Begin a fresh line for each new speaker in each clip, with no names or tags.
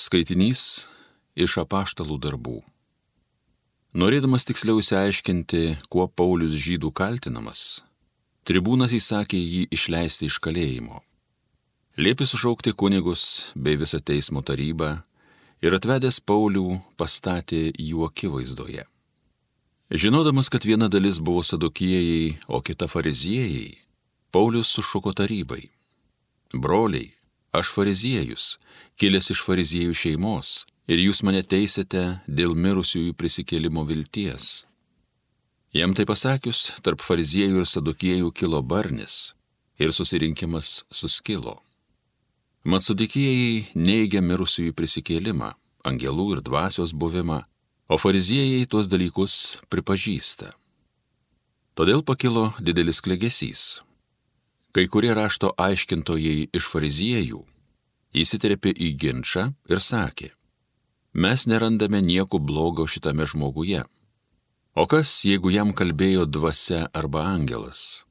Skaitinys iš apaštalų darbų. Norėdamas tiksliau įsiaiškinti, kuo Paulius žydų kaltinamas, tribūnas įsakė jį išleisti iš kalėjimo. Liepė sušaukti kunigus bei visą teismo tarybą ir atvedęs Paulių pastatė jų akivaizdoje. Žinodamas, kad viena dalis buvo sadokėjai, o kita fariziejai, Paulius sušuko tarybai. Broliai, Aš fariziejus, kilęs iš fariziejų šeimos, ir jūs mane teisėte dėl mirusiųjų prisikėlimo vilties. Jam tai pasakius, tarp fariziejų ir sadukiejų kilo barnis ir susirinkimas suskilo. Mat sudikėjai neigia mirusiųjų prisikėlimą, angelų ir dvasios buvimą, o fariziejai tuos dalykus pripažįsta. Todėl pakilo didelis klegesys Kai kurie rašto aiškintojai iš fariziejų įsiterpė į ginčą ir sakė, mes nerandame nieko blogo šitame žmoguje. O kas, jeigu jam kalbėjo dvasia arba angelas?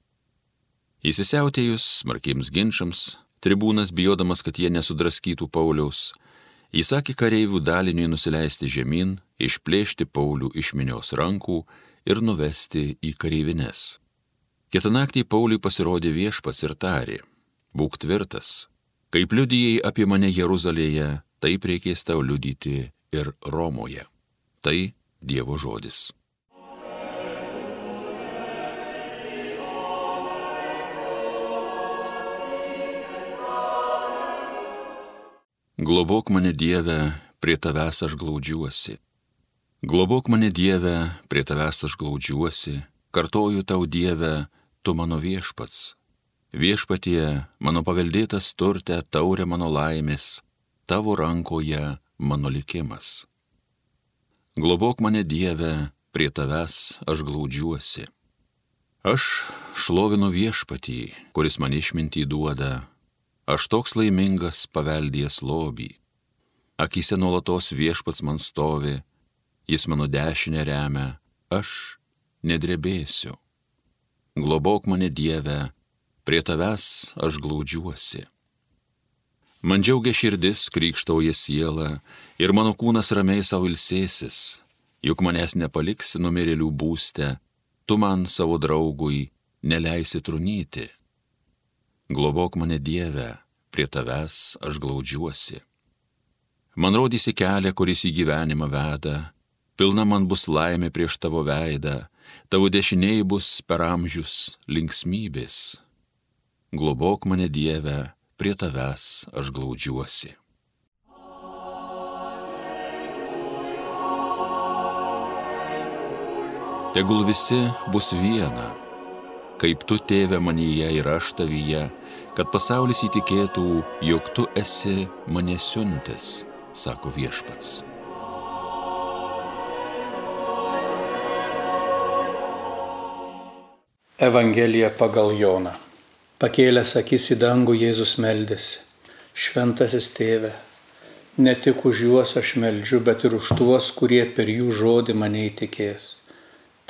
Įsisiautėjus smarkiems ginčiams, tribūnas bijodamas, kad jie nesudraskytų Pauliaus, įsakė kareivių daliniui nusileisti žemyn, išplėšti Paulių iš minios rankų ir nuvesti į kareivines. Kitą naktį Pauliui pasirodė viešpats ir tarė, būk tvirtas, kaip liudijai apie mane Jeruzalėje, taip reikės tau liudyti ir Romoje. Tai Dievo žodis. Globok mane Dieve, prie tavęs aš glaudžiuosi. Globok mane Dieve, prie tavęs aš glaudžiuosi, kartoju tau Dieve, tu mano viešpats. Viešpatie, mano paveldėtas turte taurė mano laimės, tavo rankoje mano likimas. Globok mane Dieve, prie tavęs aš glaudžiuosi. Aš šlovinu viešpatį, kuris man išmintį duoda, aš toks laimingas paveldėjęs lobį. Akise nuolatos viešpats man stovi, jis mano dešinę remia, aš nedrebėsiu globok mane Dieve, prie tavęs aš glaudžiuosi. Man džiaugia širdis, krikštauja siela ir mano kūnas ramiai savo ilsėsis, juk manęs nepaliksi numirėlių būste, tu man savo draugui neleisi trunyti. Globok mane Dieve, prie tavęs aš glaudžiuosi. Man rodysi kelią, kuris į gyvenimą veda, pilna man bus laimė prieš tavo veidą, tavo dešiniai bus per amžius linksmybės. Globok mane Dieve, prie tavęs aš glaudžiuosi. Tegul visi bus viena, kaip tu tėve manyje ir aš tavyje, kad pasaulis įtikėtų, jog tu esi mane siuntęs, sako viešpats.
Evangelija pagal Joną. Pakėlęs akis į dangų Jėzus meldėsi. Šventasis tėve, ne tik už juos aš meldžiu, bet ir už tuos, kurie per jų žodį mane įtikės.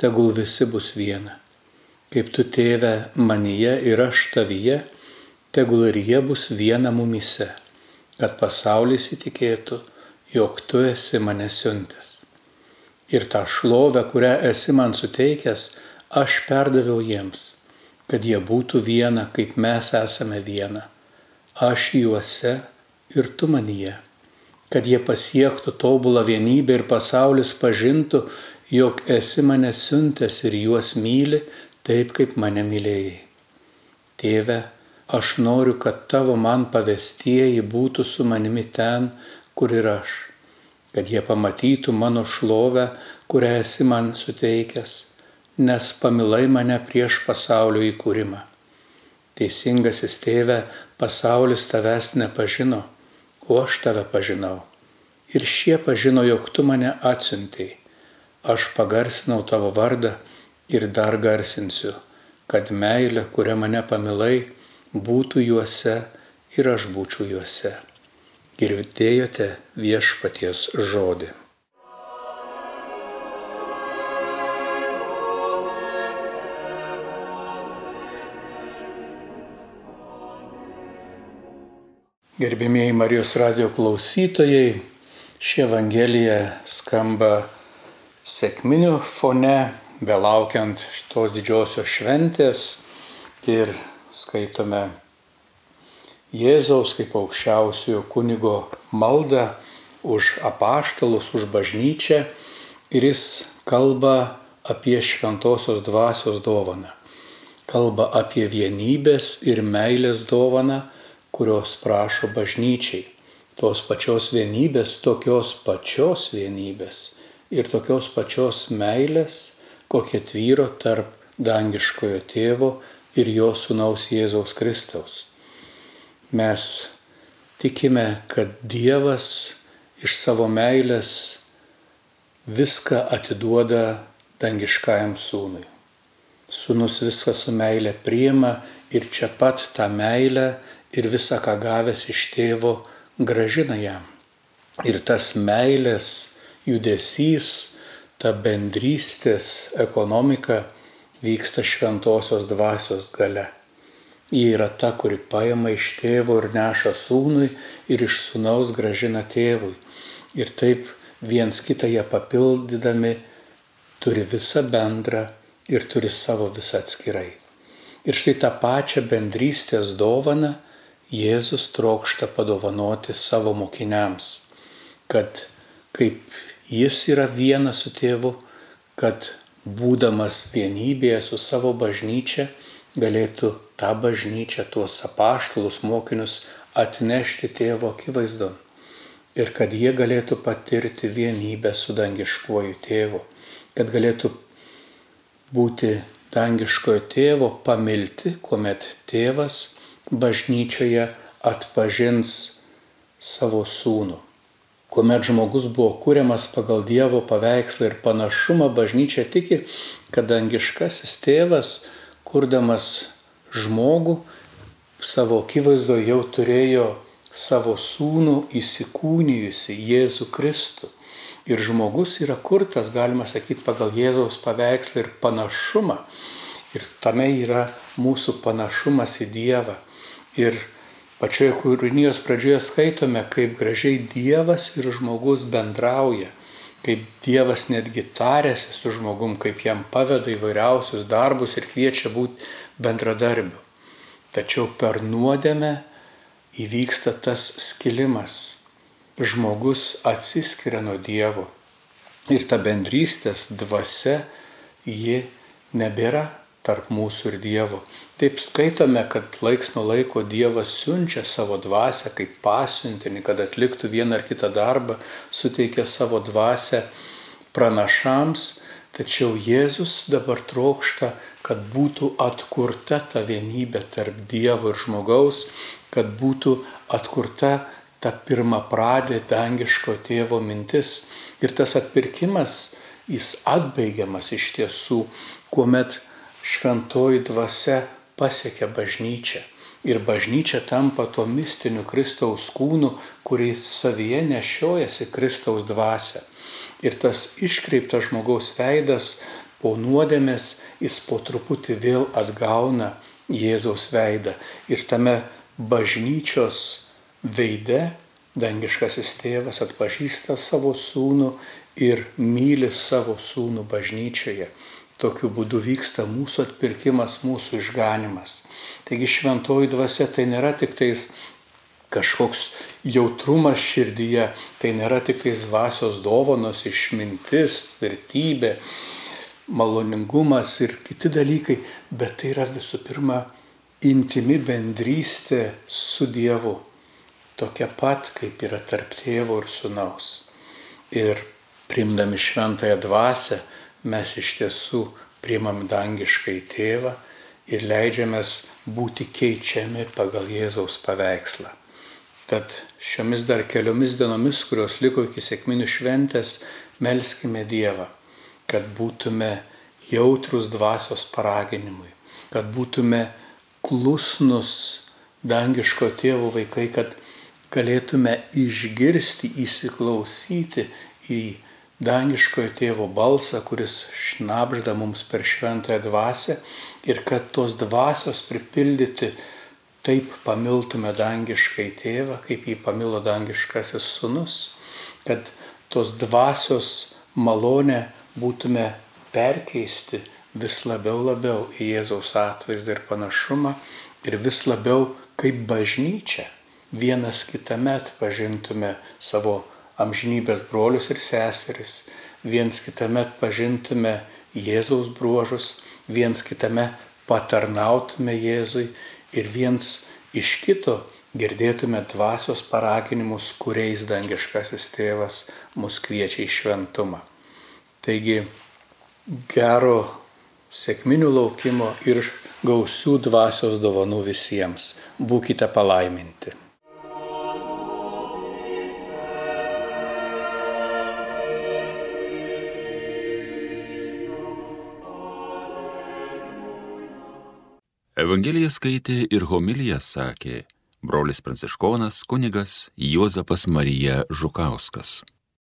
Tegul visi bus viena. Kaip tu tėve manyje ir aš tavyje, tegul ir jie bus viena mumise, kad pasaulis įtikėtų, jog tu esi mane siuntęs. Ir tą šlovę, kurią esi man suteikęs, aš perdaviau jiems, kad jie būtų viena, kaip mes esame viena. Aš juose ir tu manyje, kad jie pasiektų tobulą vienybę ir pasaulis pažintų, jog esi mane siuntęs ir juos myli taip, kaip mane mylėjai. Tėve, aš noriu, kad tavo man pavestieji būtų su manimi ten, kur ir aš, kad jie pamatytų mano šlovę, kurią esi man suteikęs nes pamilai mane prieš pasaulio įkūrimą. Teisingasis tėve, pasaulis tavęs nepažino, o aš tave pažinau. Ir šie pažino, jog tu mane atsiuntėjai. Aš pagarsinau tavo vardą ir dar garsinsiu, kad meilė, kurią mane pamilai, būtų juose ir aš būčiau juose. Girdėjote viešpaties žodį. Gerbėmėjai Marijos radio klausytojai, ši Evangelija skamba sėkminių fone, belaukiant šitos didžiosios šventės ir skaitome Jėzaus kaip aukščiausiojo kunigo maldą už apaštalus, už bažnyčią ir jis kalba apie šventosios dvasios dovaną. Kalba apie vienybės ir meilės dovaną kurios prašo bažnyčiai. Tos pačios vienybės, tokios pačios vienybės ir tokios pačios meilės, kokia tvyro tarp dangiškojo tėvo ir jo sunaus Jėzaus Kristaus. Mes tikime, kad Dievas iš savo meilės viską atiduoda dangiškajam sūnui. Sūnus viską su meilė priima ir čia pat tą meilę ir visą, ką gavęs iš tėvo, gražina jam. Ir tas meilės judesys, ta bendrystės ekonomika vyksta šventosios dvasios gale. Ji yra ta, kuri paima iš tėvo ir neša sūnui ir iš sūnaus gražina tėvui. Ir taip viens kitą jie papildydami turi visą bendrą ir turi savo visą atskirai. Ir štai tą pačią bendrystės dovaną Jėzus trokšta padovanoti savo mokiniams, kad kaip jis yra vienas su tėvu, kad būdamas vienybėje su savo bažnyčia, galėtų tą bažnyčią, tuos apaštalus mokinius atnešti tėvo akivaizdon. Ir kad jie galėtų patirti vienybę su dangiškuoju tėvu, kad galėtų būti dangiškojo tėvo pamilti, kuomet tėvas bažnyčioje atpažins savo sūnų. Kuomet žmogus buvo kūriamas pagal Dievo paveikslą ir panašumą, bažnyčia tiki, kad dangiškasis tėvas, kurdamas žmogų, savo akivaizdo jau turėjo savo sūnų įsikūnijusi Jėzų Kristų. Ir žmogus yra kurtas, galima sakyti, pagal Jėzaus paveikslą ir panašumą. Ir tame yra mūsų panašumas į Dievą. Ir pačioje kūrinijos pradžioje skaitome, kaip gražiai Dievas ir žmogus bendrauja, kaip Dievas netgi tarėsi su žmogum, kaip jam paveda įvairiausius darbus ir kviečia būti bendradarbiu. Tačiau per nuodėmę įvyksta tas skilimas. Žmogus atsiskiria nuo Dievo. Ir ta bendrystės dvasia, ji nebėra tarp mūsų ir Dievo. Taip skaitome, kad laiks nuo laiko Dievas siunčia savo dvasę kaip pasiuntinį, kad atliktų vieną ar kitą darbą, suteikia savo dvasę pranašams, tačiau Jėzus dabar trokšta, kad būtų atkurta ta vienybė tarp Dievo ir žmogaus, kad būtų atkurta ta pirma pradė dangiško tėvo mintis. Ir tas atpirkimas, jis atbaigiamas iš tiesų, kuomet šventoji dvasia pasiekia bažnyčią. Ir bažnyčia tampa to mistiniu Kristaus kūnu, kurį savyje nešiojasi Kristaus dvasia. Ir tas iškreiptas žmogaus veidas po nuodėmės jis po truputį vėl atgauna Jėzaus veidą. Ir tame bažnyčios veide dangiškasis tėvas atpažįsta savo sūnų ir myli savo sūnų bažnyčioje. Tokiu būdu vyksta mūsų atpirkimas, mūsų išganimas. Taigi šventoji dvasia tai nėra tik tais kažkoks jautrumas širdyje, tai nėra tik tais dvasios dovanos, išmintis, tvirtybė, maloningumas ir kiti dalykai, bet tai yra visų pirma intimi bendrystė su Dievu, tokia pat kaip yra tarp tėvo ir sunaus. Ir primdami šventąją dvasę, mes iš tiesų priimam dangiškai tėvą ir leidžiamės būti keičiami pagal Jėzaus paveikslą. Tad šiomis dar keliomis dienomis, kurios liko iki sėkminių šventės, melskime Dievą, kad būtume jautrus dvasios paraginimui, kad būtume klusnus dangiško tėvo vaikai, kad galėtume išgirsti, įsiklausyti į dangiškojo tėvo balsą, kuris šnapžda mums per šventąją dvasę ir kad tos dvasios pripildyti taip pamiltume dangiškai tėvą, kaip jį pamilo dangiškasis sunus, kad tos dvasios malonę būtume perkeisti vis labiau labiau į Jėzaus atvaizdą ir panašumą ir vis labiau kaip bažnyčia vienas kitame atpažintume savo amžinybės brolius ir seseris, viens kitame atpažintume Jėzaus bruožus, viens kitame patarnautume Jėzui ir viens iš kito girdėtume dvasios paraginimus, kuriais dangiškasis tėvas mus kviečia į šventumą. Taigi gero sėkminių laukimo ir gausių dvasios dovanų visiems. Būkite palaiminti.
Evangeliją skaitė ir homiliją sakė brolis pranciškonas kunigas Juozapas Marija Žukauskas.